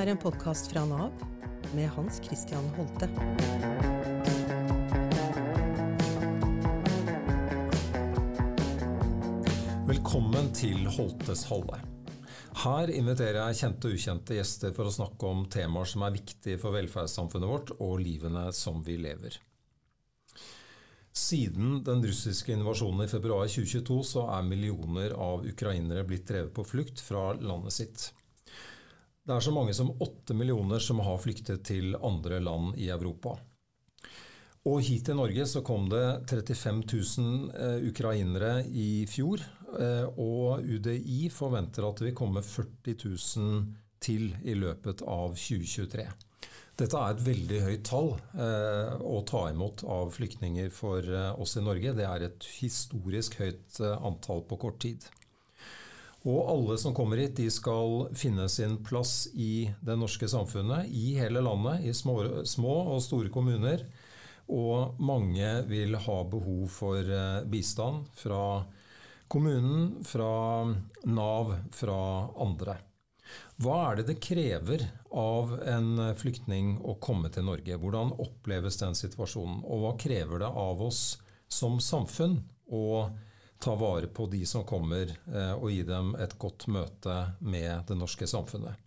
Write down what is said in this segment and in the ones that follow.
er en podkast fra Nav med Hans Christian Holte. Velkommen til Holtes Halle. Her inviterer jeg kjente og ukjente gjester for å snakke om temaer som er viktige for velferdssamfunnet vårt og livene som vi lever. Siden den russiske invasjonen i februar 2022 så er millioner av ukrainere blitt drevet på flukt fra landet sitt. Det er så mange som åtte millioner som har flyktet til andre land i Europa. Og hit til Norge så kom det 35 000 eh, ukrainere i fjor. Eh, og UDI forventer at det vil komme 40 000 til i løpet av 2023. Dette er et veldig høyt tall eh, å ta imot av flyktninger for eh, oss i Norge. Det er et historisk høyt eh, antall på kort tid. Og alle som kommer hit, de skal finne sin plass i det norske samfunnet, i hele landet, i små, små og store kommuner. Og mange vil ha behov for eh, bistand fra kommunen, fra Nav, fra andre. Hva er det det krever av en flyktning å komme til Norge? Hvordan oppleves den situasjonen? Og hva krever det av oss som samfunn å ta vare på de som kommer, eh, og gi dem et godt møte med det norske samfunnet?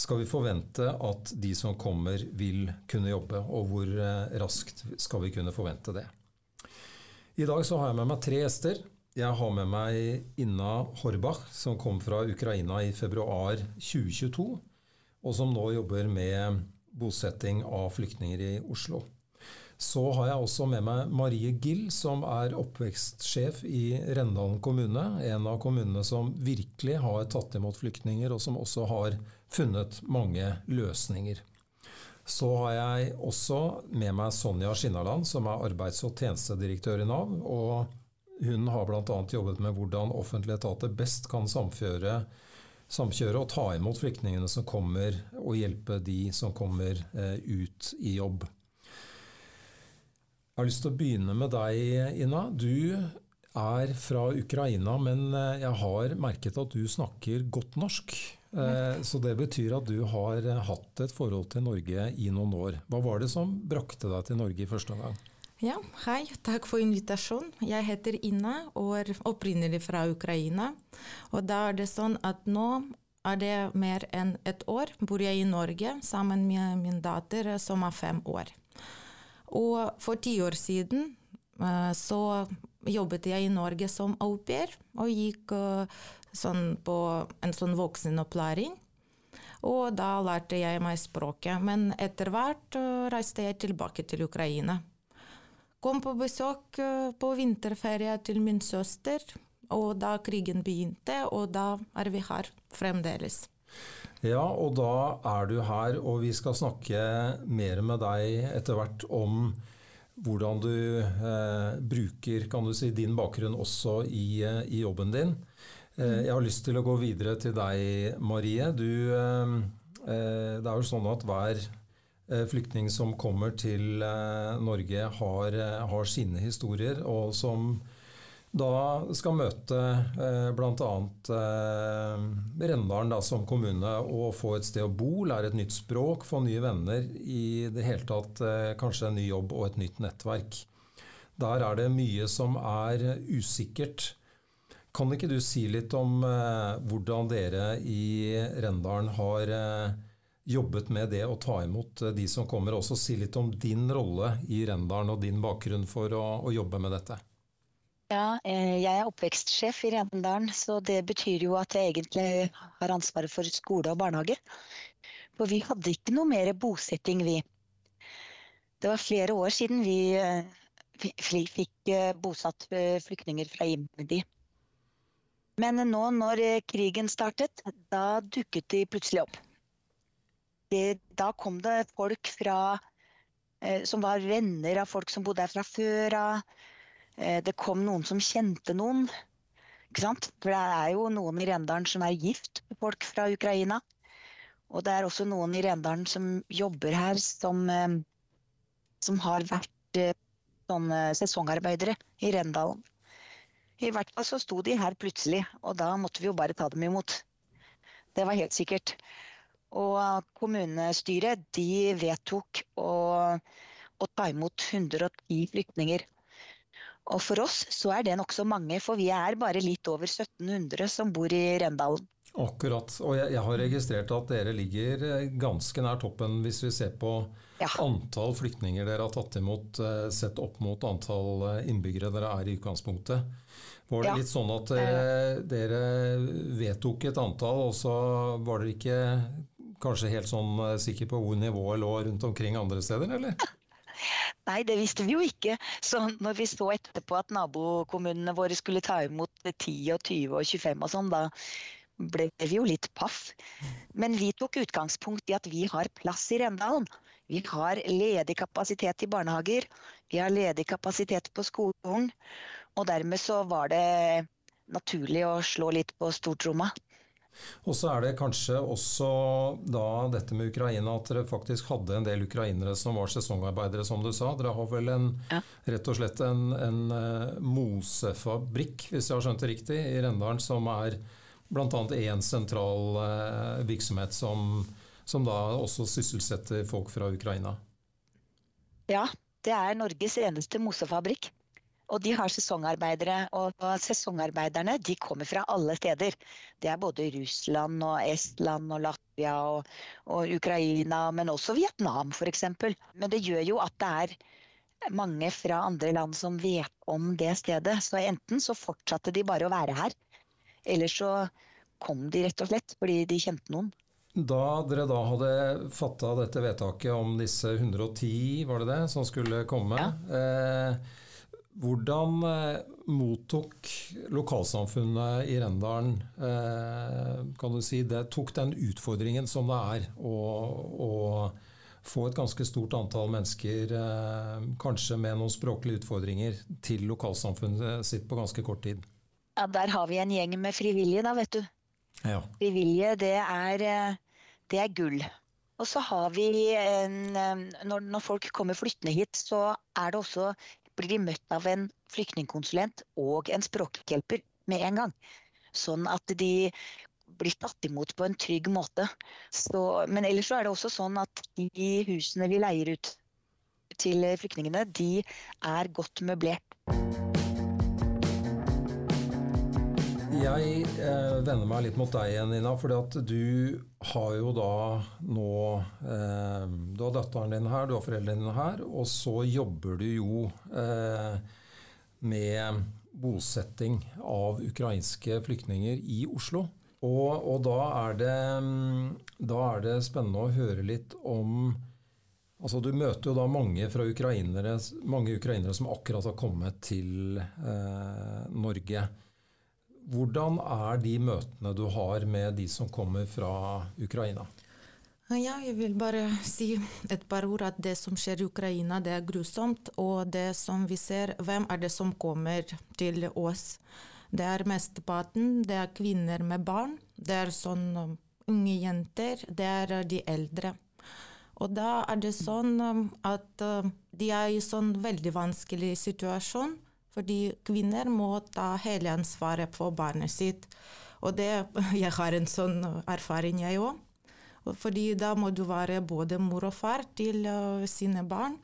skal vi forvente at de som kommer, vil kunne jobbe? Og hvor eh, raskt skal vi kunne forvente det? I dag så har jeg med meg tre gjester. Jeg har med meg Inna Horbach, som kom fra Ukraina i februar 2022, og som nå jobber med bosetting av flyktninger i Oslo. Så har jeg også med meg Marie Gill, som er oppvekstsjef i Rendalen kommune. En av kommunene som virkelig har tatt imot flyktninger, og som også har funnet mange løsninger. Så har jeg også med meg Sonja Skinnaland, som er arbeids- og tjenestedirektør i Nav. og Hun har bl.a. jobbet med hvordan offentlige etater best kan samkjøre, samkjøre og ta imot flyktningene som kommer, og hjelpe de som kommer eh, ut i jobb. Jeg har lyst til å begynne med deg, Ina. Du er fra Ukraina, men eh, jeg har merket at du snakker godt norsk. Eh, så det betyr at du har hatt et forhold til Norge i noen år. Hva var det som brakte deg til Norge i første omgang? Ja, hei. Takk for invitasjonen. Jeg heter Ina og er opprinnelig fra Ukraina. Og da er det sånn at nå er det mer enn et år bor jeg i Norge sammen med min datter som er fem år. Og for ti år siden uh, så jobbet jeg i Norge som au pair og gikk uh, sånn på en sånn voksenopplæring. Og da lærte jeg meg språket. Men etter hvert uh, reiste jeg tilbake til Ukraina. Kom på besøk på vinterferie til min søster, og da krigen begynte, og da er vi her fremdeles. Ja, og da er du her, og vi skal snakke mer med deg etter hvert om hvordan du eh, bruker kan du si, din bakgrunn også i, eh, i jobben din. Eh, jeg har lyst til å gå videre til deg, Marie. Du, eh, eh det er jo sånn at hver eh, flyktning som kommer til Norge, har, har sine historier, og som da skal møte eh, bl.a. Eh, Rendalen da, som kommune og få et sted å bo, lære et nytt språk, få nye venner, i det hele tatt eh, kanskje en ny jobb og et nytt nettverk. Der er det mye som er usikkert. Kan ikke du si litt om eh, hvordan dere i Rendalen har eh, jobbet med det å ta imot de som kommer, og også si litt om din rolle i Rendalen og din bakgrunn for å, å jobbe med dette? Ja, eh, jeg er oppvekstsjef i Rendalen, så det betyr jo at jeg egentlig har ansvaret for skole og barnehage. For vi hadde ikke noe mer bosetting, vi. Det var flere år siden vi eh, fikk eh, bosatt flyktninger fra IMDi. Men nå når krigen startet, da dukket de plutselig opp. Det, da kom det folk fra, som var venner av folk som bodde her fra før av det kom noen som kjente noen. Ikke sant? For det er jo noen i Rendalen som er gift med folk fra Ukraina. Og det er også noen i Rendalen som jobber her som, eh, som har vært eh, sånne sesongarbeidere i Rendalen. I hvert fall så sto de her plutselig, og da måtte vi jo bare ta dem imot. Det var helt sikkert. Og kommunestyret de vedtok å, å ta imot 110 flyktninger. Og for oss så er det nokså mange, for vi er bare litt over 1700 som bor i Rendalen. Akkurat. Og jeg, jeg, har registrert at dere ligger eh, ganske nær toppen hvis vi ser på ja. antall flyktninger dere har tatt imot eh, sett opp mot antall eh, innbyggere dere er i utgangspunktet. Var det ja. litt sånn at dere, dere, vedtok et antall, og så var dere ikke kanskje helt sånn sikre på hvor nivået lå rundt omkring andre steder, eller? Nei, det visste vi jo ikke. Så når vi så etterpå at nabokommunene våre skulle ta imot 10 og 20 og 25 og sånn, da ble vi jo litt paff. Men vi tok utgangspunkt i at vi har plass i Rendalen. Vi har ledig kapasitet i barnehager. Vi har ledig kapasitet på skolen. Og dermed så var det naturlig å slå litt på stortromma. Og så er det kanskje også da dette med Ukraina, at dere faktisk hadde en del ukrainere som var sesongarbeidere, som du sa. Dere har vel en, ja. rett og slett en, en uh, mosefabrikk, hvis jeg har skjønt det riktig, i Rendalen, som er bl.a. én sentral eh, virksomhet som, som, da også sysselsetter folk fra Ukraina. Ja, det er Norges eneste mosefabrikk. Og de har sesongarbeidere. Og sesongarbeiderne de kommer fra alle steder. Det er både Russland og Estland og Latvia og, og Ukraina, men også Vietnam f.eks. Men det gjør jo at det er mange fra andre land som vet om det stedet. Så enten så fortsatte de bare å være her, eller så kom de rett og slett fordi de kjente noen. Da dere da hadde fatta dette vedtaket om disse 110, var det det, som skulle komme. Ja. Eh, hvordan eh, mottok lokalsamfunnet i Rendalen eh, kan du si, det tok den utfordringen som det er å, å få et ganske stort antall mennesker, eh, kanskje med noen språklige utfordringer, til lokalsamfunnet sitt på ganske kort tid? Ja, Der har vi en gjeng med frivillige, da, vet du. Ja. Frivillige, det er, det er, gull. Og så har vi når, folk kommer flyttende hit, så er det også, blir de møtt av en flyktningkonsulent og en språkhjelper med en gang. Sånn at de blir tatt imot på en trygg måte. Så, men ellers er det også sånn at de husene vi leier ut til flyktningene, de er godt møblert. Jeg eh, vender meg litt mot deg igjen, Nina. For du har jo da nå eh, Du har datteren din her, du har foreldrene dine her, og så jobber du jo eh, med bosetting av ukrainske flyktninger i Oslo. Og, og da, er det, da, er det, spennende å høre litt om Altså, du møter jo da mange, ukrainere, mange ukrainere som akkurat har kommet til eh, Norge. Hvordan er de møtene du har med de som kommer fra Ukraina? Ja, jeg vil bare si et par ord at det som skjer i Ukraina, det er grusomt. Og det som vi ser, hvem er det som kommer til oss? Det er mesteparten, det er kvinner med barn. Det er sånn um, unge jenter. Det er uh, de eldre. Og da er det sånn um, at uh, de er i sånn veldig vanskelig situasjon. Fordi kvinner må ta hele ansvaret på barnet sitt. Og det, jeg har en sånn erfaring, jeg òg. Fordi da må du være både mor og far til uh, sine barn.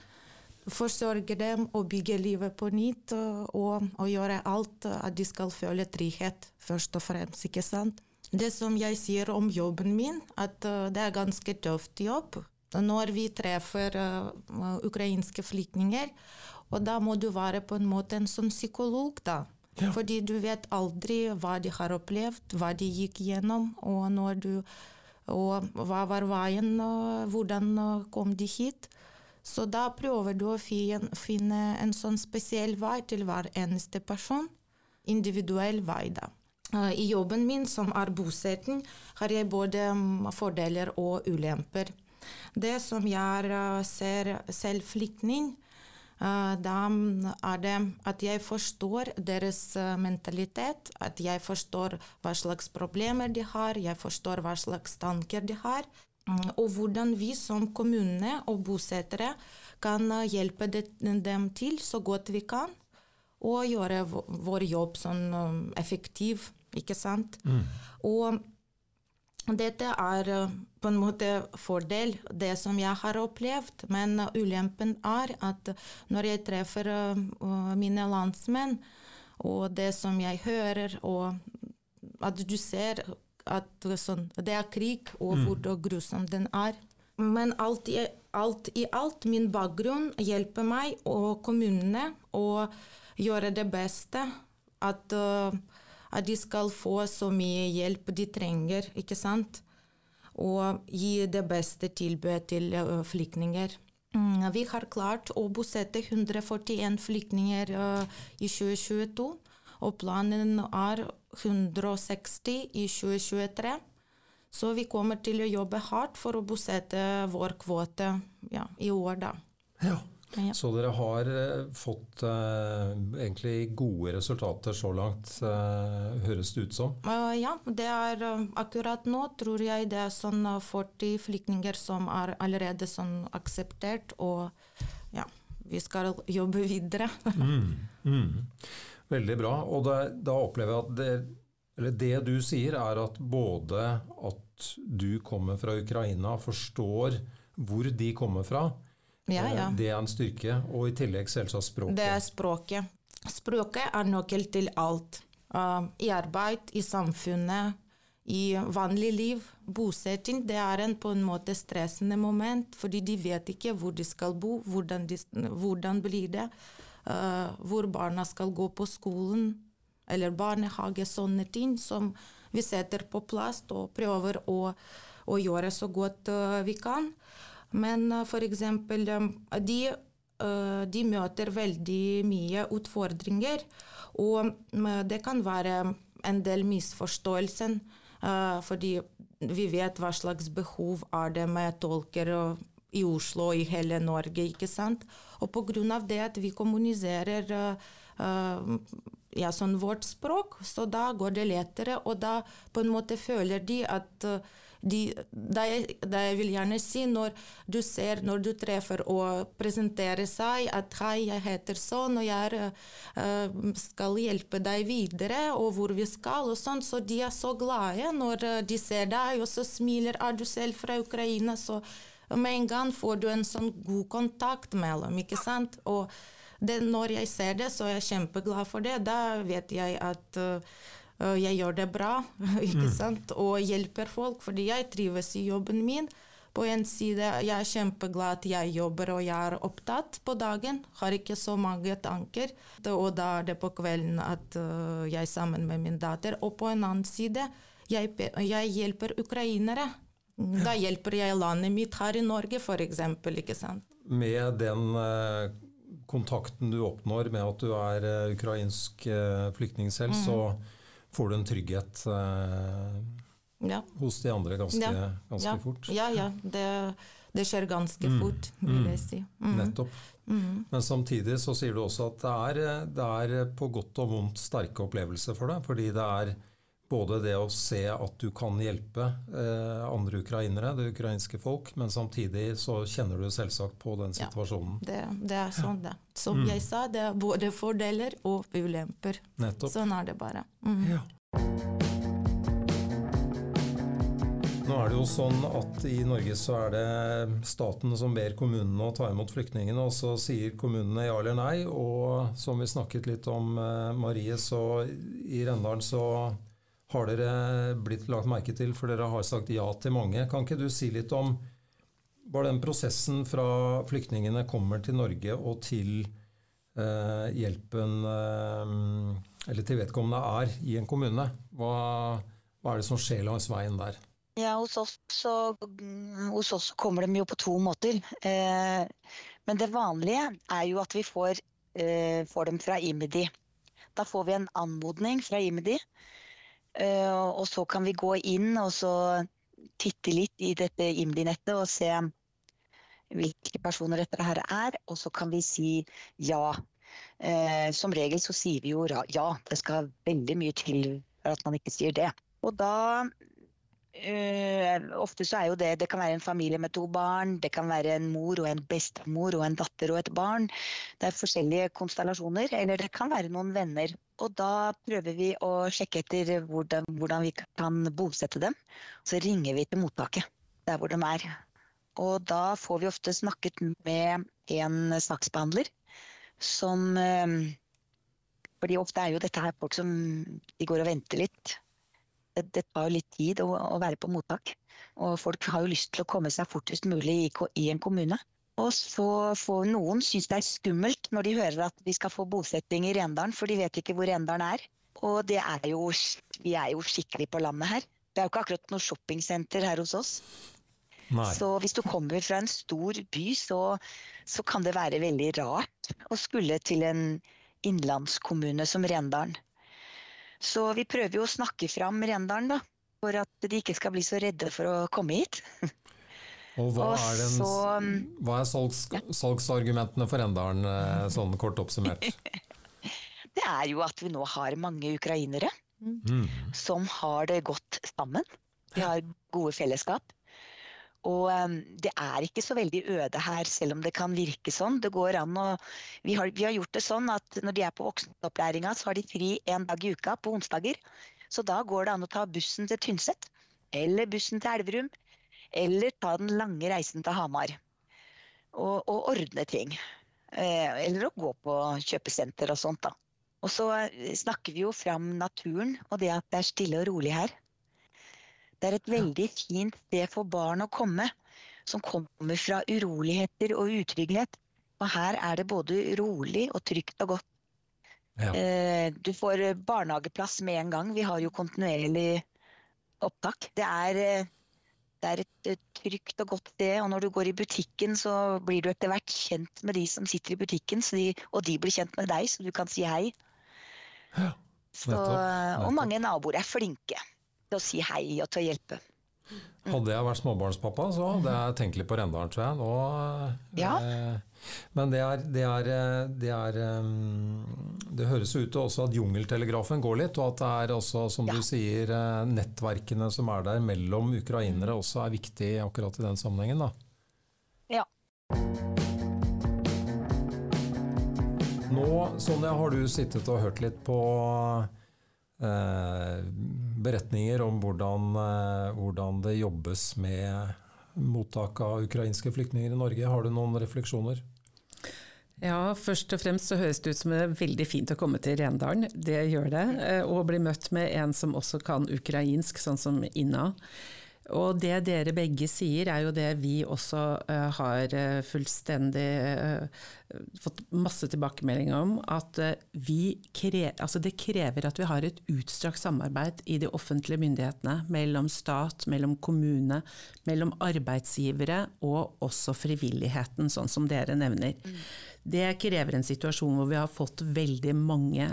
Forsørge dem og bygge livet på nytt. Uh, og, og, gjøre alt uh, at de skal føle trygghet, først og fremst. ikke sant? Det som jeg sier om jobben min, at det er ganske tøft jobb. Når vi treffer ukrainske flyktninger, og da må du være på en måte en sånn psykolog, da. Ja. Fordi du vet aldri hva de har opplevd, hva de gikk gjennom, og, du, og hva var veien, og hvordan kom de hit. Så da prøver du å finne en sånn spesiell vei til hver eneste person. Individuell vei, da. I jobben min, som er bosetting, har jeg både fordeler og ulemper. Det som jeg ser selv flyktning, Eh, da er det at jeg forstår deres eh, mentalitet, at jeg forstår hva slags problemer de har, jeg forstår hva slags tanker de har, mm, og hvordan vi som kommune og bosettere kan eh, hjelpe dem til så godt vi kan, og gjøre vår jobb sånn effektiv, ikke sant. Mm. Og dette er uh, på en måte fordel, det som jeg har opplevd. Men ulempen er at når jeg treffer uh, mine landsmenn, og det som jeg hører, og at du ser at sånn, det er krig, og hvor mm. grusom den er. Men alt i, alt i alt, min bakgrunn hjelper meg og kommunene å gjøre det beste. At, uh, at, de skal få så mye hjelp de trenger, ikke sant? Og gi det beste tilbudet til flyktninger. Mm, vi har klart å bosette 141 flyktninger i 2022, og planen er 160 i 2023. Så vi kommer til å jobbe hardt for å bosette vår kvote ja, i år, da. Ja. Ja. Så dere har uh, fått eh, egentlig gode resultater så langt, eh, høres det ut som? ja, det er akkurat nå tror jeg det er sånn 40 flyktninger som er allerede sånn akseptert, og ja, vi skal jobbe videre. mm, mm. Veldig bra. Og da, da opplever jeg at det, eller det du sier, er at både at du kommer fra Ukraina, forstår hvor de kommer fra. Ja, ja. Det er en styrke. Og i tillegg selvsagt språket. Det er språket. Språket er nøkkel til alt. Uh, I arbeid, i samfunnet, i vanlig liv. Bosetting det er en på en måte stressende moment, fordi de vet ikke hvor de skal bo, hvordan, de, hvordan blir det uh, hvor barna skal gå på skolen eller barnehage, sånne ting som vi setter på plass og prøver å, å gjøre så godt vi kan. Men uh, f.eks. Um, de, uh, de møter veldig mye utfordringer, og det kan være en del misforståelser. Fordi vi vet hva slags behov er det med tolker i Oslo og i hele Norge. ikke sant? Og pga. det at vi kommuniserer ja, sånn vårt språk, så da går det lettere, og da på en måte føler de at uh, de, det, jeg, vil gjerne si, når du ser, når du treffer og presenterer seg at 'hei, jeg heter sånn, og jeg uh, skal hjelpe deg videre', og hvor vi skal, og sånn, så de er så glade når de ser deg, og så smiler 'er du selv fra Ukraina', så med en gang får du en sånn god kontakt mellom, ikke sant. Og det, når jeg ser det, så er jeg kjempeglad for det. Da vet jeg at uh, jeg gjør det bra, ikke mm. sant. Og hjelper folk, fordi jeg trives i jobben min. På en side jeg er kjempeglad at jeg jobber og jeg er opptatt på dagen. Har ikke så mange tanker. Og da er det på kvelden at uh, jeg er sammen med min datter. Og på en annen side jeg, jeg hjelper ukrainere. Da hjelper jeg landet mitt her i Norge, f.eks. Ikke sant? Med den eh, kontakten du oppnår med at du er ukrainsk flyktning selv, mm. så får du en trygghet eh, ja. hos de andre ganske, ja. ganske ja. fort. Ja, ja. Det, det skjer ganske mm. fort, vil jeg si. Mm. Nettopp. Mm. Men samtidig så sier du også at det er, det er på godt og vondt sterke opplevelser for deg, fordi det er både det å se at du kan hjelpe eh, andre ukrainere, det ukrainske folk, men samtidig så kjenner du selvsagt på den situasjonen. Ja, det, det er sånn det. Som mm. jeg sa, det er både fordeler og ulemper. Nettopp. Sånn er det bare. Mm. Ja. Nå er det jo sånn at I Norge så er det staten som ber kommunene å ta imot flyktningene, og så sier kommunene ja eller nei. Og som vi snakket litt om, eh, Marie, så i Rendalen så har dere blitt lagt merke til, for dere har sagt ja til mange. Kan ikke du si litt om bare den prosessen fra flyktningene kommer til Norge og til eh, hjelpen eh, eller til vedkommende er i en kommune? Hva, hva, er det som skjer langs veien der? Ja, Hos oss, så, hos oss kommer de jo på to måter. Eh, men det vanlige er jo at vi får, eh, får dem fra IMDi. Da får vi en anmodning fra IMDi og så kan vi gå inn og så titte litt i dette IMDi-nettet og se hvilke personer dette her er, og så kan vi si ja. Eh, som regel så sier vi jo ja. Det skal veldig mye til for at man ikke sier det. Og da øh, Ofte så er jo det Det kan være en familie med to barn, det kan være en mor og en bestemor og en datter og et barn. Det er forskjellige konstellasjoner. Eller det kan være noen venner Og da prøver vi å sjekke etter hvordan, hvordan vi kan bosette dem. Så ringer vi til mottaket der hvor de er. Og da får vi ofte snakket med en saksbehandler som eh, fordi ofte er jo dette her folk som de går og venter litt. Det, tar jo litt tid å, å, være på mottak. Og folk har jo lyst til å komme seg fortest mulig i, i en kommune. Og så får noen synes det er skummelt når de hører at vi skal få bosetting i Rendalen, for de vet ikke hvor Rendalen er. Og det er jo, vi er jo skikkelig på landet her. Det er jo ikke akkurat noe shoppingsenter her hos oss. Nei. Så hvis du kommer fra en stor by, så, så kan det være veldig rart å skulle til en innlandskommune som Rendalen. Så vi prøver jo å snakke fram Rendalen, da. For at de ikke skal bli så redde for å komme hit. Og hva og er, den, så, hva er salgs, ja. salgsargumentene for Rendalen, eh, sånn kort oppsummert? det er jo at vi nå har mange ukrainere mm. som har det godt sammen. De har gode fellesskap. Og um, det er ikke så veldig øde her, selv om det kan virke sånn. Det går an å vi har, vi har gjort det sånn at når de er på voksenopplæringa, så har de fri en dag i uka på onsdager. Så da går det an å ta bussen til Tynset, eller bussen til Elverum, eller ta den lange reisen til Hamar. Og, og ordne ting. Eh, eller å gå på kjøpesenter og sånt, da. Og så eh, snakker vi jo fram naturen og det at det er stille og rolig her. Det er et veldig fint sted for barn å komme, som kommer fra uroligheter og utrygghet. Og her er det både rolig og trygt og godt. Ja. Eh, du får barnehageplass med en gang. Vi har jo kontinuerlig opptak. Det er, det er et trygt og godt sted. Og når du går i butikken, så blir du etter hvert kjent med de som sitter i butikken. De, og de blir kjent med deg, så du kan si hei. Ja, så, og mange naboer er flinke til å si hei og til å hjelpe. Hadde jeg vært småbarnspappa, så hadde jeg tenkt litt på Rendalen, tror jeg. Nå, ja. eh, men det er, det, er, det, er um, det høres ut til også at jungeltelegrafen går litt, og at det er også, som ja. du sier, eh, nettverkene som er der mellom ukrainere også er viktig akkurat i den sammenhengen. da. Ja. Nå, Sonja, har du sittet og hørt litt på Eh, beretninger om hvordan, eh, hvordan, det jobbes med mottak av ukrainske flyktninger i Norge. Har du noen refleksjoner? Ja, først og fremst så høres det ut som det er veldig fint å komme til Rendalen. Det gjør det. Eh, og bli møtt med en som også kan ukrainsk, sånn som Inna. Og det dere begge sier, er jo det vi også uh, har uh, fullstendig uh, fått masse tilbakemelding om. At krever, altså det krever at vi har et utstrakt samarbeid i de offentlige myndighetene. Mellom stat, mellom kommune, mellom arbeidsgivere og også frivilligheten, sånn som dere nevner. Mm. Det krever en situasjon hvor vi har fått veldig mange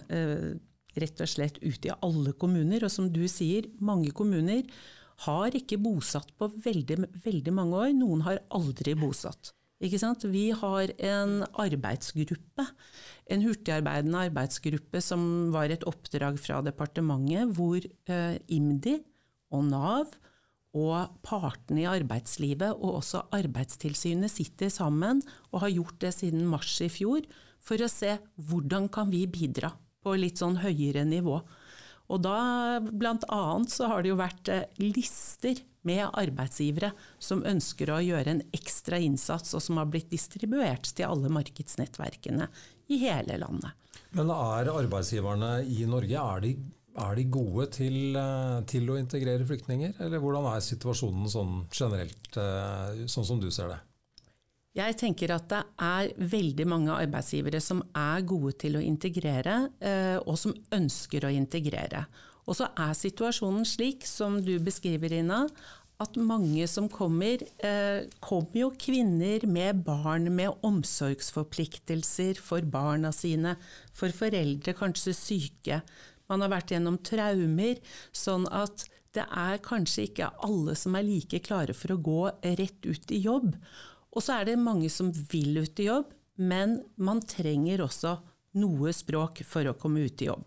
rett og slett ut i alle kommuner. Og som du sier, mange kommuner har ikke bosatt på veldig, veldig mange år. Noen har aldri bosatt. Vi har en arbeidsgruppe, en hurtigarbeidende arbeidsgruppe som var et oppdrag fra departementet, hvor eh, IMDi og Nav og partene i arbeidslivet og også Arbeidstilsynet sitter sammen og har gjort det siden mars i fjor, for å se hvordan kan vi bidra på litt sånn høyere nivå. Og da annet så har det jo vært eh, lister med arbeidsgivere som ønsker å gjøre en ekstra innsats, og som har blitt distribuert til alle markedsnettverkene i hele landet. Men er arbeidsgiverne i Norge er de, er de gode til, eh, til, å integrere flyktninger, eller hvordan er situasjonen sånn generelt, eh, sånn som du ser det? Jeg tenker at det er veldig mange arbeidsgivere som er gode til å integrere, eh, og som ønsker å integrere. Og så er situasjonen slik, som du beskriver, Ina, at mange som kommer, eh, kommer jo kvinner med barn med omsorgsforpliktelser for barna sine, for foreldre kanskje syke. Man har vært gjennom traumer, sånn at det er kanskje ikke alle som er like klare for å gå rett ut i jobb. Og så er det mange som vil ut i jobb, men man trenger også noe språk for å komme ut i jobb.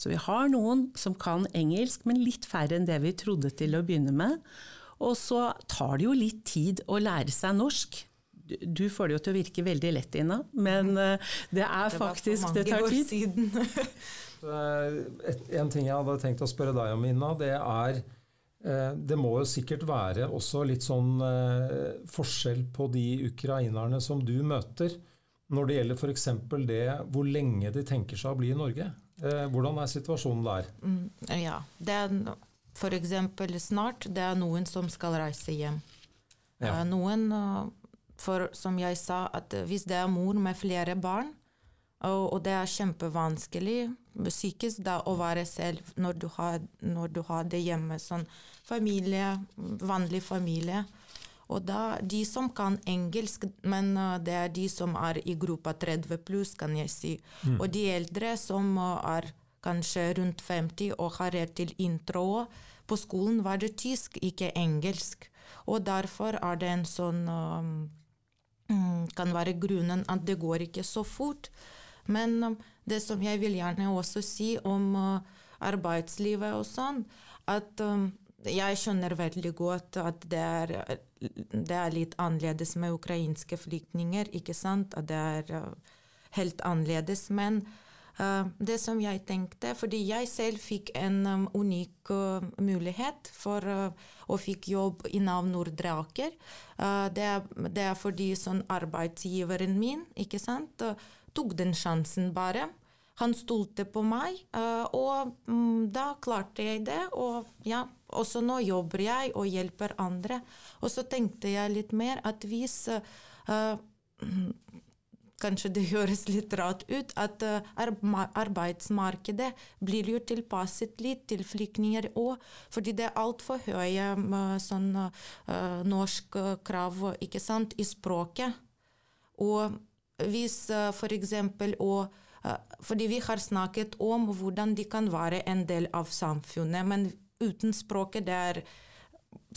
Så vi har noen som kan engelsk, men litt færre enn det vi trodde til å begynne med. Og så tar det jo litt tid å lære seg norsk. du får det jo til å virke veldig lett, Ina, men uh, det er det faktisk Det tar tid. en ting jeg hadde tenkt å spørre deg om, Ina, det er Det må jo sikkert være også litt sånn uh, forskjell på de ukrainerne som du møter, når det gjelder f.eks. det hvor lenge de tenker seg å bli i Norge. Hvordan er situasjonen der? Mm, ja, det er f.eks. snart det er noen som skal reise hjem. Ja. Noen for som jeg sa, at hvis det er mor med flere barn, og, det er kjempevanskelig psykisk da, å være selv når du, har, når du har det hjemme, sånn familie, vanlig familie. Og da de som kan engelsk, men det er de som er i gruppa 30 pluss, kan jeg si. Mm. Og de eldre som er kanskje rundt 50 og har rett til intro, på skolen var det tysk, ikke engelsk. Og derfor er det en sånn um, kan være grunnen at det går ikke så fort. Men um, det som jeg vil gjerne også si om uh, arbeidslivet og sånn, at um, jeg skjønner veldig godt at det er, det er, litt annerledes med ukrainske flyktninger, ikke sant? At det er uh, helt annerledes. Men Uh, det som jeg tenkte, fordi jeg selv fikk en um, unik uh, mulighet for uh, å fikk jobb i Nav Nordre Aker. Det, det, er fordi sånn arbeidsgiveren min ikke sant, tok den sjansen bare. Han stolte på meg, og um, da klarte jeg det. Og ja, også nå jobber jeg og hjelper andre. Og så tenkte jeg litt mer at hvis kanskje det høres litt rart ut, at uh, arbeidsmarkedet blir jo tilpasset litt til flyktninger òg, fordi det er altfor høye uh, sånn uh, norsk krav ikke sant, i språket. Og hvis for eksempel og fordi vi har snakket om hvordan de kan være en del av samfunnet, men uten språket det er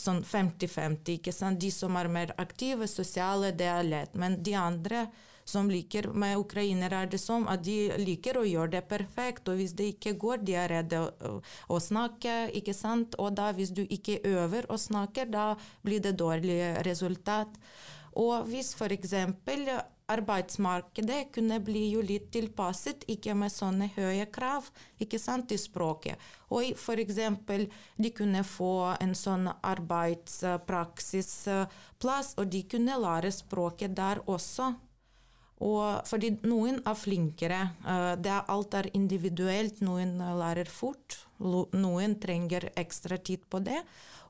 sånn 50-50. ikke sant? De som er mer aktive, sosiale, det er lett. Men de andre som liker med ukrainere, er det som at de liker å gjøre det perfekt. Og hvis det ikke går, de er redde å, å snakke, ikke sant. Og da, hvis du ikke øver å snakke, da blir det dårlig resultat. Og hvis f.eks. arbeidsmarkedet kunne bli jo litt tilpasset, ikke med sånne høye krav ikke sant, i språket. Og f.eks. de kunne få en sånn arbeidspraksisplass, og de kunne lære språket der også. Og fordi noen er flinkere. Eh, det er, alt er individuelt. Noen lærer fort, noen trenger ekstra tid på det.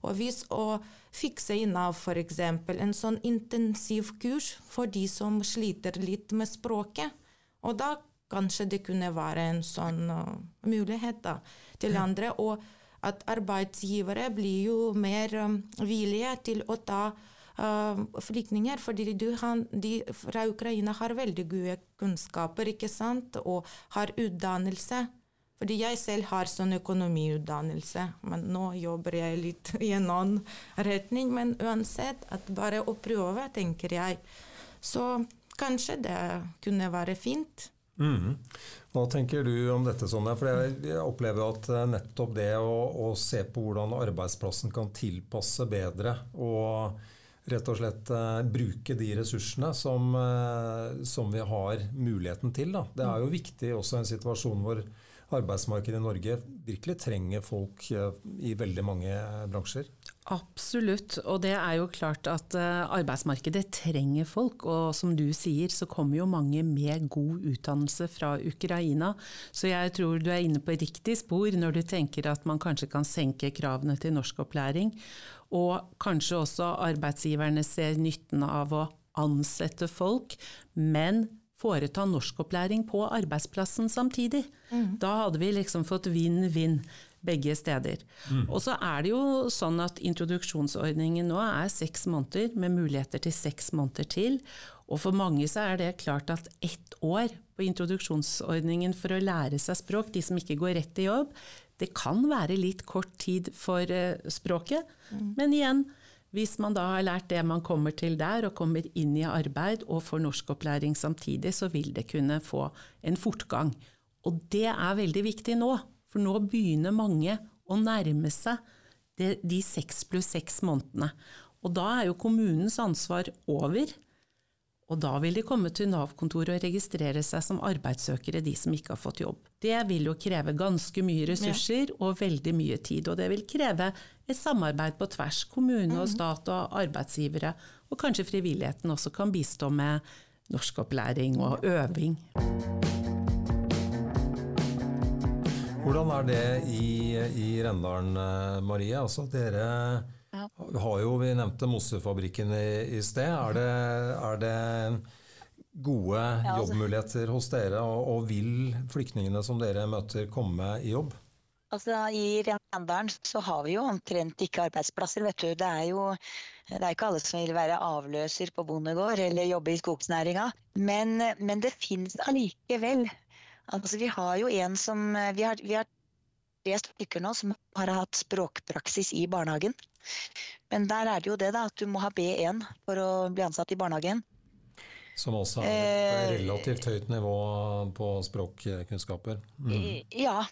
Og hvis å fikse inn av f.eks. en sånn intensivkurs for de som sliter litt med språket, og da kanskje det kunne være en sånn uh, mulighet da, til andre. Og at arbeidsgivere blir jo mer um, villige til å ta uh, flyktninger. fordi de fra Ukraina har veldig gode kunnskaper ikke sant? og har utdannelse. Fordi jeg selv har sånn økonomiutdannelse, men nå jobber jeg litt i en annen retning. Men uansett, at bare å prøve, tenker jeg. Så kanskje det kunne være fint. Mm. Hva tenker du om dette, Sonja? For jeg, opplever at eh, nettopp det å, å, se på hvordan arbeidsplassen kan tilpasse bedre og rett og slett uh, bruke de ressursene som, uh, som, vi har muligheten til. Da. Det er jo viktig også i en situasjon hvor arbeidsmarkedet i Norge virkelig trenger folk uh, i veldig mange bransjer. Absolutt, og det er jo klart at arbeidsmarkedet trenger folk. Og som du sier, så kommer jo mange med god utdannelse fra Ukraina. Så jeg tror du er inne på riktig spor når du tenker at man kanskje kan senke kravene til norskopplæring. Og kanskje også arbeidsgiverne ser nytten av å ansette folk, men foreta norskopplæring på arbeidsplassen samtidig. Mm. Da hadde vi liksom fått vinn-vinn begge steder. Mm. Og så er det jo sånn at introduksjonsordningen nå er seks måneder, med muligheter til seks måneder til. Og for mange så er det klart at ett år på introduksjonsordningen for å lære seg språk, de som ikke går rett i jobb, det kan være litt kort tid for uh, språket, mm. men igjen, hvis man da har lært det man kommer til der, og kommer inn i arbeid og får norskopplæring samtidig, så vil det kunne få en fortgang. Og det er veldig viktig nå, for nå begynner mange å nærme seg de seks pluss seks månedene. Og da er jo kommunens ansvar over. Og da vil de komme til Nav-kontoret og registrere seg som arbeidssøkere, de som ikke har fått jobb. Det vil jo kreve ganske mye ressurser og veldig mye tid, og det vil kreve et samarbeid på tvers. Kommune og stat og arbeidsgivere, og kanskje frivilligheten også kan bistå med norskopplæring og øving. Hvordan er det i, i Rendalen, eh, Marie? Altså, dere ja. Har jo, vi nevnte Mossefabrikken i, i sted. Er det, er det gode ja, altså. jobbmuligheter hos dere, og, og, vil flyktningene som dere møter komme i jobb? Altså, I Rendalen så har vi jo omtrent ikke arbeidsplasser. vet du. Det er jo det er ikke alle som vil være avløser på bondegård eller jobbe i skogsnæringa. Men, men det finnes allikevel. Altså, vi har jo en som Vi har, vi har tre stykker nå som har hatt språkpraksis i barnehagen. Men der er det jo det da, at du må ha B1 for å bli ansatt i barnehagen. Som også er et eh, relativt høyt nivå på språkkunnskaper? Mm. Ja,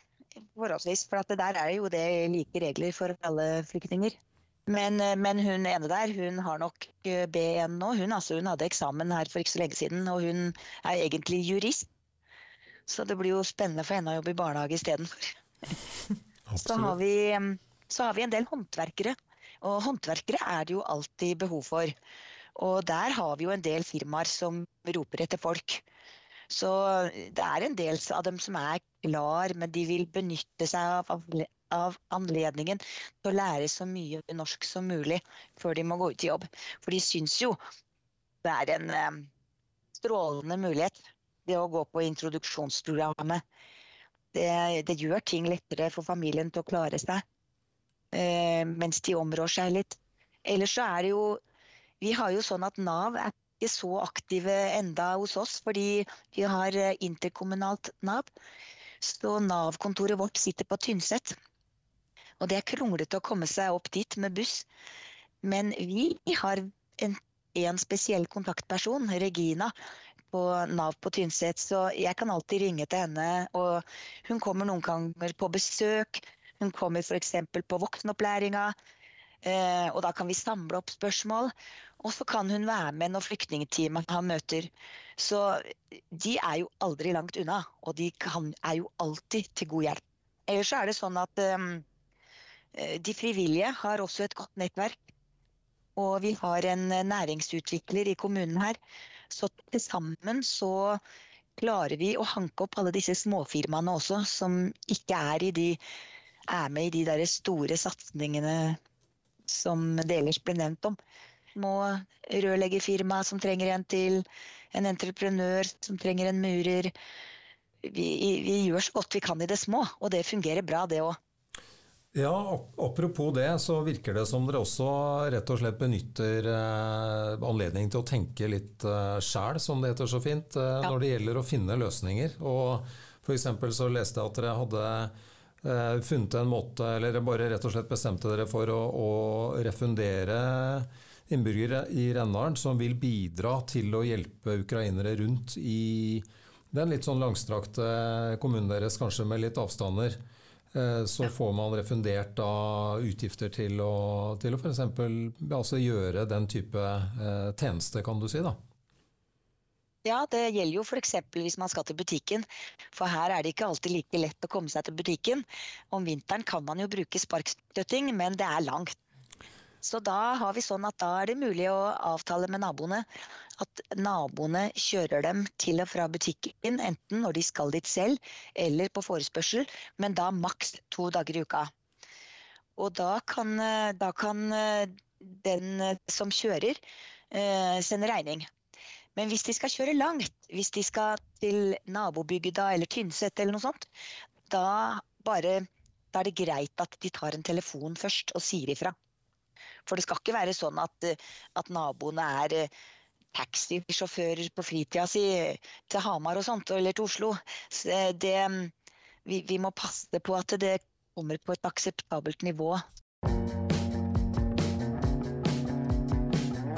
forholdsvis. For der er jo det like regler for alle flyktninger. Men, eh, men, hun ene der, hun har nok eh, B1 nå. Hun, altså, hun hadde eksamen her for ikke så lenge siden, og hun er egentlig jurist. Så det blir jo spennende for henne å jobbe i barnehage istedenfor. Så, har vi, så har vi en del håndverkere og håndverkere er det jo alltid behov for. Og der har vi jo en del firmaer som roper etter folk. Så det er en del av dem som er klar, men de vil benytte seg av, av anledningen til å lære så mye norsk som mulig før de må gå ut i jobb. For de syns jo det er en um, strålende mulighet, det å gå på introduksjonsprogrammet. Det, det gjør ting lettere for familien til å klare seg eh, mens de områr seg litt. Ellers så er det jo Vi har jo sånn at Nav er ikke så aktive enda hos oss, fordi vi har eh, interkommunalt Nav. Så Nav-kontoret vårt sitter på Tynset. Og det er kronglete å komme seg opp dit med buss. Men vi har en, en spesiell kontaktperson, Regina, på Nav på Tynset, så jeg kan alltid ringe til henne. Og hun kommer noen ganger på besøk. Hun kommer f.eks. på voksenopplæringa, eh, og da kan vi samle opp spørsmål. Og så kan hun være med når flyktningteamet har møter. Så de er jo aldri langt unna, og de kan, er jo alltid til god hjelp. Ellers er det sånn at um, de frivillige har også et godt nettverk. Og vi har en næringsutvikler i kommunen her. Så til sammen så klarer vi å hanke opp alle disse småfirmaene også, som ikke er de er med i de der store satsingene som det ellers ble nevnt om. Små rørleggerfirma som trenger en til, en entreprenør som trenger en murer. Vi, vi, gjør så godt vi kan i det små, og det fungerer bra, det òg. Ja, Apropos det, så virker det som dere også rett og slett benytter eh, anledningen til å tenke litt eh, sjæl, som det heter så fint, eh, ja. når det gjelder å finne løsninger. Og F.eks. så leste jeg at dere hadde eh, funnet en måte, eller bare rett og slett bestemte dere for å, å refundere innbyggere i Rendalen som vil bidra til å hjelpe ukrainere rundt i den litt sånn langstrakte kommunen deres, kanskje med litt avstander. Eh, så får man refundert da utgifter til å, til å f.eks. Altså gjøre den type eh, tjeneste, kan du si. da. Ja, det gjelder jo f.eks. hvis man skal til butikken. For her er det ikke alltid like lett å komme seg til butikken. Om vinteren kan man jo bruke sparkstøtting, men det er langt. Så da har vi sånn at da er det mulig å avtale med naboene at naboene kjører dem til og fra butikken, enten når de skal dit selv eller på forespørsel, men da maks to dager i uka. Og da kan, da kan den som kjører, eh, sende regning. Men hvis de skal kjøre langt, hvis de skal til nabobygda eller Tynset eller noe sånt, da, bare, da er det greit at de tar en telefon først og sier ifra. For det skal ikke være sånn at, at naboene er eh, taxisjåfører på fritida si til Hamar og sånt, eller til Oslo. Det, vi, vi må passe på at det kommer på et akseptabelt nivå.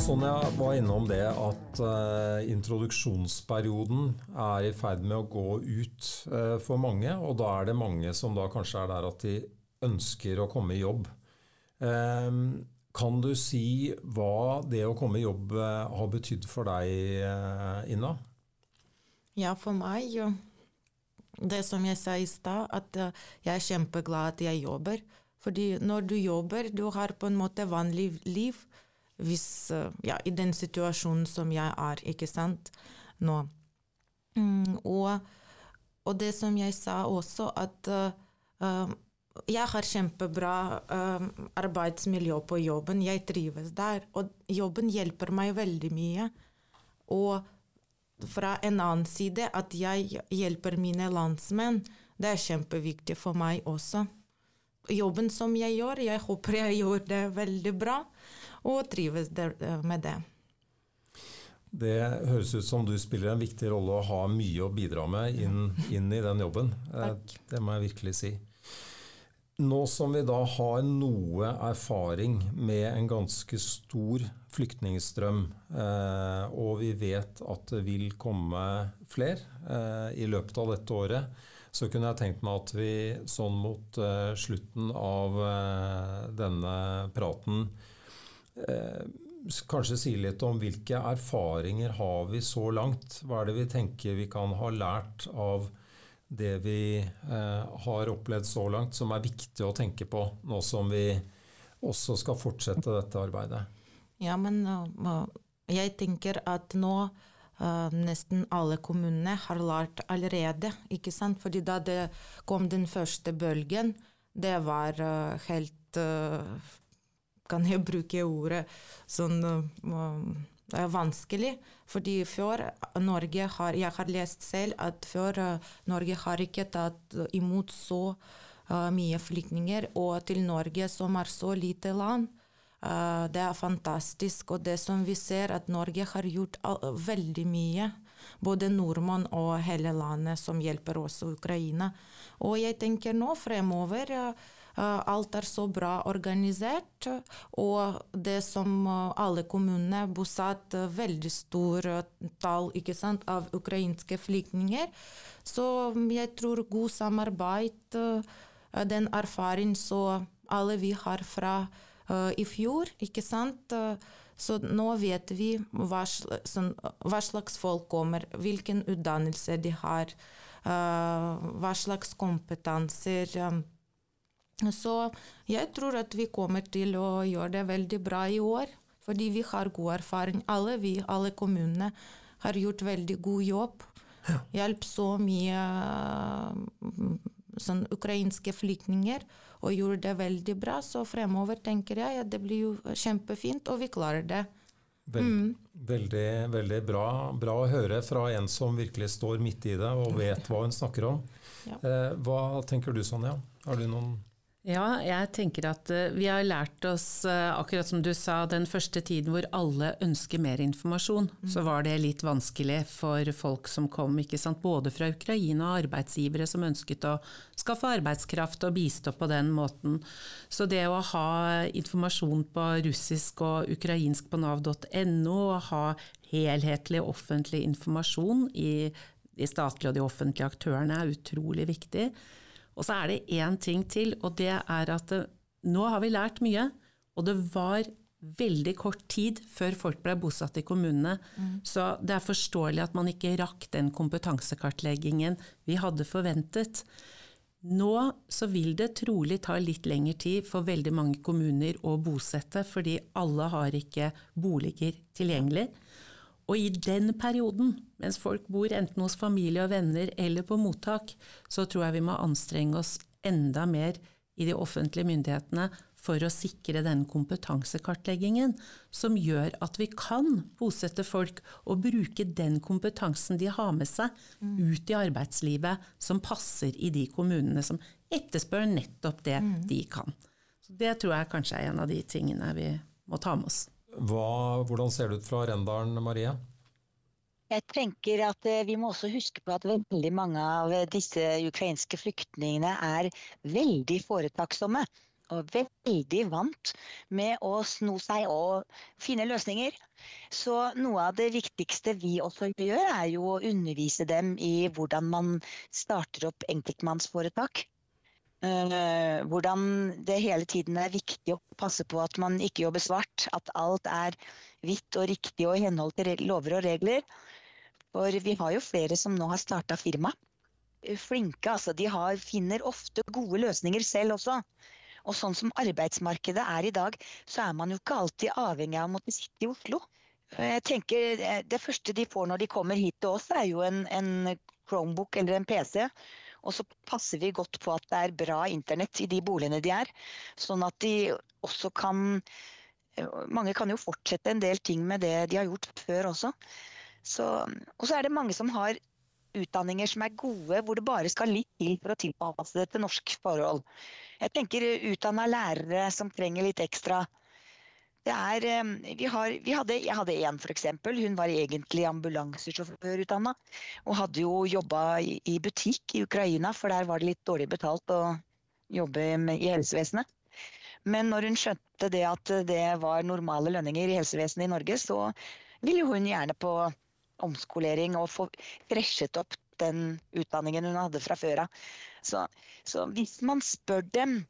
Sonja var innom det at uh, introduksjonsperioden er i ferd med å gå ut uh, for mange. Og da er det mange som da kanskje er der at de ønsker å komme i jobb. Um, Kan du si hva det å komme i jobb har betydd for deg, Inna? Ja, for meg Det som jeg sa i stad, at jeg er kjempeglad at jeg jobber. Fordi når du jobber, du har på en måte vanlig liv. Hvis, ja, I den situasjonen som jeg er, ikke sant, nå. Mm, og, og, det som jeg sa også, at uh, jeg har kjempebra uh, arbeidsmiljø på jobben. Jeg trives der. Og jobben hjelper meg veldig mye. Og fra en annen side at jeg hjelper mine landsmenn, det er kjempeviktig for meg også. Jobben som jeg gjør, jeg håper jeg gjør det veldig bra, og trives med det. Det høres ut som du spiller en viktig rolle og har mye å bidra med inn, inn i den jobben. Takk. Det må jeg virkelig si. Nå som vi da har noe erfaring med en ganske stor flyktningstrøm, eh, og vi vet at det vil komme flere eh, i løpet av dette året, så kunne jeg tenkt meg at vi sånn mot eh, slutten av denne praten kanskje sier litt om hvilke erfaringer har vi så langt? Hva er det vi tenker vi kan ha lært av det vi eh, har opplevd så langt, som er viktig å tenke på nå som vi også skal fortsette dette arbeidet? Ja, men uh, jeg tenker at nå uh, nesten alle kommunene har lært allerede. ikke sant? Fordi da det kom den første bølgen, det var uh, helt Kan jeg bruke ordet sånn vanskelig, fordi før Norge har Jeg har lest selv at før uh, Norge har ikke tatt imot så uh, mye flyktninger. Og til Norge, som er så lite land, det er fantastisk. Og det som vi ser, at Norge har gjort veldig mye. Både nordmenn og hele landet som hjelper også Ukraina. Og jeg tenker nå fremover Eh, alt er så bra organisert, og det som eh, alle kommunene bosatt eh, veldig stor tall sant, av ukrainske flyktninger. Så jeg tror god samarbeid, den erfaring så alle vi har fra i fjor, ikke sant. Så nå vet vi sånn, hva slags folk kommer, hvilken utdannelse de har, hva slags kompetanser så jeg tror at vi kommer til å gjøre det veldig bra i år, fordi vi har god erfaring. Alle vi, alle kommunene, har gjort veldig god jobb. Ja. Så mye mm, sånn, ukrainske flyktninger og gjorde det veldig bra. Så fremover tenker jeg at det blir jo kjempefint, og vi klarer det. Veld, mm. Veldig, veldig bra, bra, å høre fra en som virkelig står midt i det og vet hva hun snakker om. Ja. Eh, hva tenker du, Sonja? Har du noen ja, jeg tenker at uh, vi har lært oss, uh, akkurat som du sa, den første tiden hvor alle ønsker mer informasjon, mm. så var det litt vanskelig for folk som kom, ikke sant? både fra Ukraina og arbeidsgivere som ønsket å skaffe arbeidskraft og bistå på den måten. Så det å ha informasjon på russisk og ukrainsk på nav.no, og ha helhetlig offentlig informasjon i de statlige og de offentlige aktørene er utrolig viktig. Og så er det én ting til, og det er at eh, nå har vi lært mye, og det var veldig kort tid før folk ble bosatt i kommunene. Mm. Så det er forståelig at man ikke rakk den kompetansekartleggingen vi hadde forventet. Nå så vil det trolig ta litt lengre tid for veldig mange kommuner å bosette, fordi alle har ikke boliger tilgjengelig. Og i den perioden, mens folk bor enten hos familie og venner eller på mottak, så tror jeg vi må anstrenge oss enda mer i de offentlige myndighetene for å sikre den kompetansekartleggingen som gjør at vi kan bosette folk og bruke den kompetansen de har med seg, mm. ut i arbeidslivet som passer i de kommunene som etterspør nettopp det mm. de kan. Så det tror jeg kanskje er en av de tingene vi må ta med oss. Hva, hvordan ser det ut fra Rendalen, Marie? Jeg tenker at eh, Vi må også huske på at veldig mange av disse ukrainske flyktningene er veldig foretaksomme. Og veldig vant med å sno seg og finne løsninger. Så noe av det viktigste vi også gjør, er jo å undervise dem i hvordan man starter opp enkeltmannsforetak. Uh, hvordan det hele tiden er viktig å passe på at man ikke jobber svart. At alt er hvitt og riktig og i henhold til lover og regler. For vi har jo flere som nå har starta firma. Flinke, altså. De har, finner ofte gode løsninger selv også. Og sånn som arbeidsmarkedet er i dag, så er man jo ikke alltid avhengig av å måtte sitte i Oslo. Jeg tenker eh, Det første de får når de kommer hit til oss, er jo en, en Chromebook eller en PC. Og så passer vi godt på at det er bra internett i de boligene de er. Sånn at de også kan Mange kan jo fortsette en del ting med det de har gjort før også. Så, og så er det mange som har utdanninger som er gode, hvor det bare skal litt til for å tilpasse det til norsk forhold. Jeg tenker utdanna lærere som trenger litt ekstra er, vi har, vi hadde, jeg hadde en f.eks. Hun var egentlig ambulansesjåførutdanna. Og hadde jo jobba i, i, butikk i Ukraina, for der var det litt dårlig betalt å jobbe med, i helsevesenet. Men når hun skjønte det at det var normale lønninger i helsevesenet i Norge, så ville hun gjerne på omskolering og få freshet opp den utdanningen hun hadde fra før av. Så, så hvis man spør dem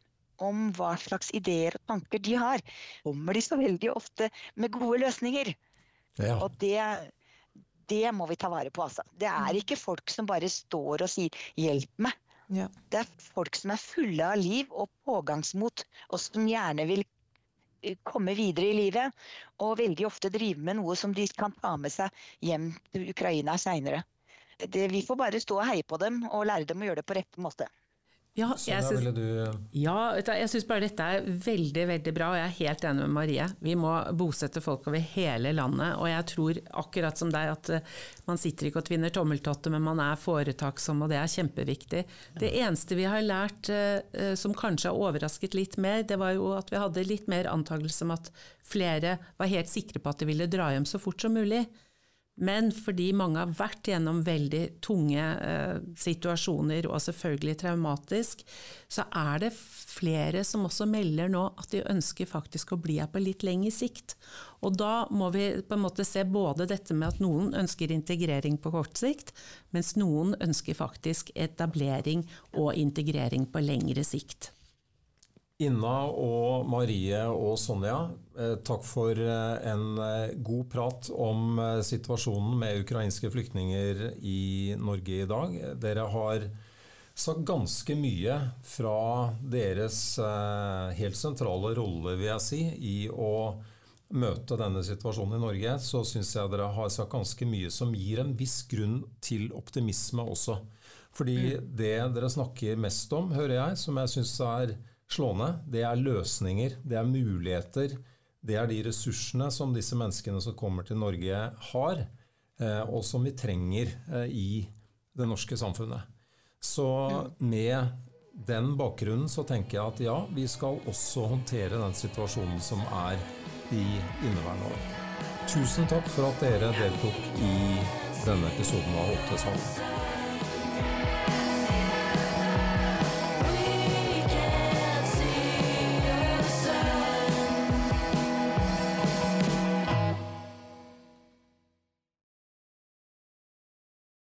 om hva slags ideer og tanker de har, kommer de så veldig ofte med gode løsninger. Ja. Og det, det, må vi ta vare på, altså. Det er mm. ikke folk som bare står og sier 'hjelp meg'. Ja. Det er folk som er fulle av liv og pågangsmot, og som gjerne vil eh, komme videre i livet. Og veldig ofte drive med noe som de kan ta med seg hjem til Ukraina seinere. Vi får bare stå og heie på dem og lære dem å gjøre det på rette måte. Ja, jeg syns, du... ja, jeg syns bare dette er veldig veldig bra, og jeg er helt enig med Marie. Vi må bosette folk over hele landet. Og jeg tror akkurat som deg at eh, man sitter ikke og tvinner tommeltotter, men man er foretaksom, og det er kjempeviktig. Det eneste vi har lært eh, som kanskje har overrasket litt mer, det var jo at vi hadde litt mer antakelse om at flere var helt sikre på at de ville dra hjem så fort som mulig. Men fordi mange har vært gjennom veldig tunge eh, situasjoner, og selvfølgelig traumatisk, så er det flere som også melder nå at de ønsker faktisk å bli her på litt lengre sikt. Og da må vi på en måte se både dette med at noen ønsker integrering på kort sikt, mens noen ønsker faktisk etablering og integrering på lengre sikt. Inna og Marie og Sonja, eh, takk for eh, en eh, god prat om situasjonen med ukrainske flyktninger i Norge i dag. Dere har sagt ganske mye fra deres helt sentrale rolle, vil jeg si, i å møte denne situasjonen i Norge. Så syns jeg dere har sagt ganske mye som gir en viss grunn til optimisme også. Fordi mm. det dere snakker mest om, hører jeg, som jeg syns er slående, det er løsninger, det er muligheter. Det er de ressursene som disse menneskene som kommer til Norge, har, eh, og som vi trenger eh, i det norske samfunnet. Så med den bakgrunnen så tenker jeg at ja, vi skal også håndtere den situasjonen som er i inneværende år. Tusen takk for at dere deltok i denne episoden av Åtte.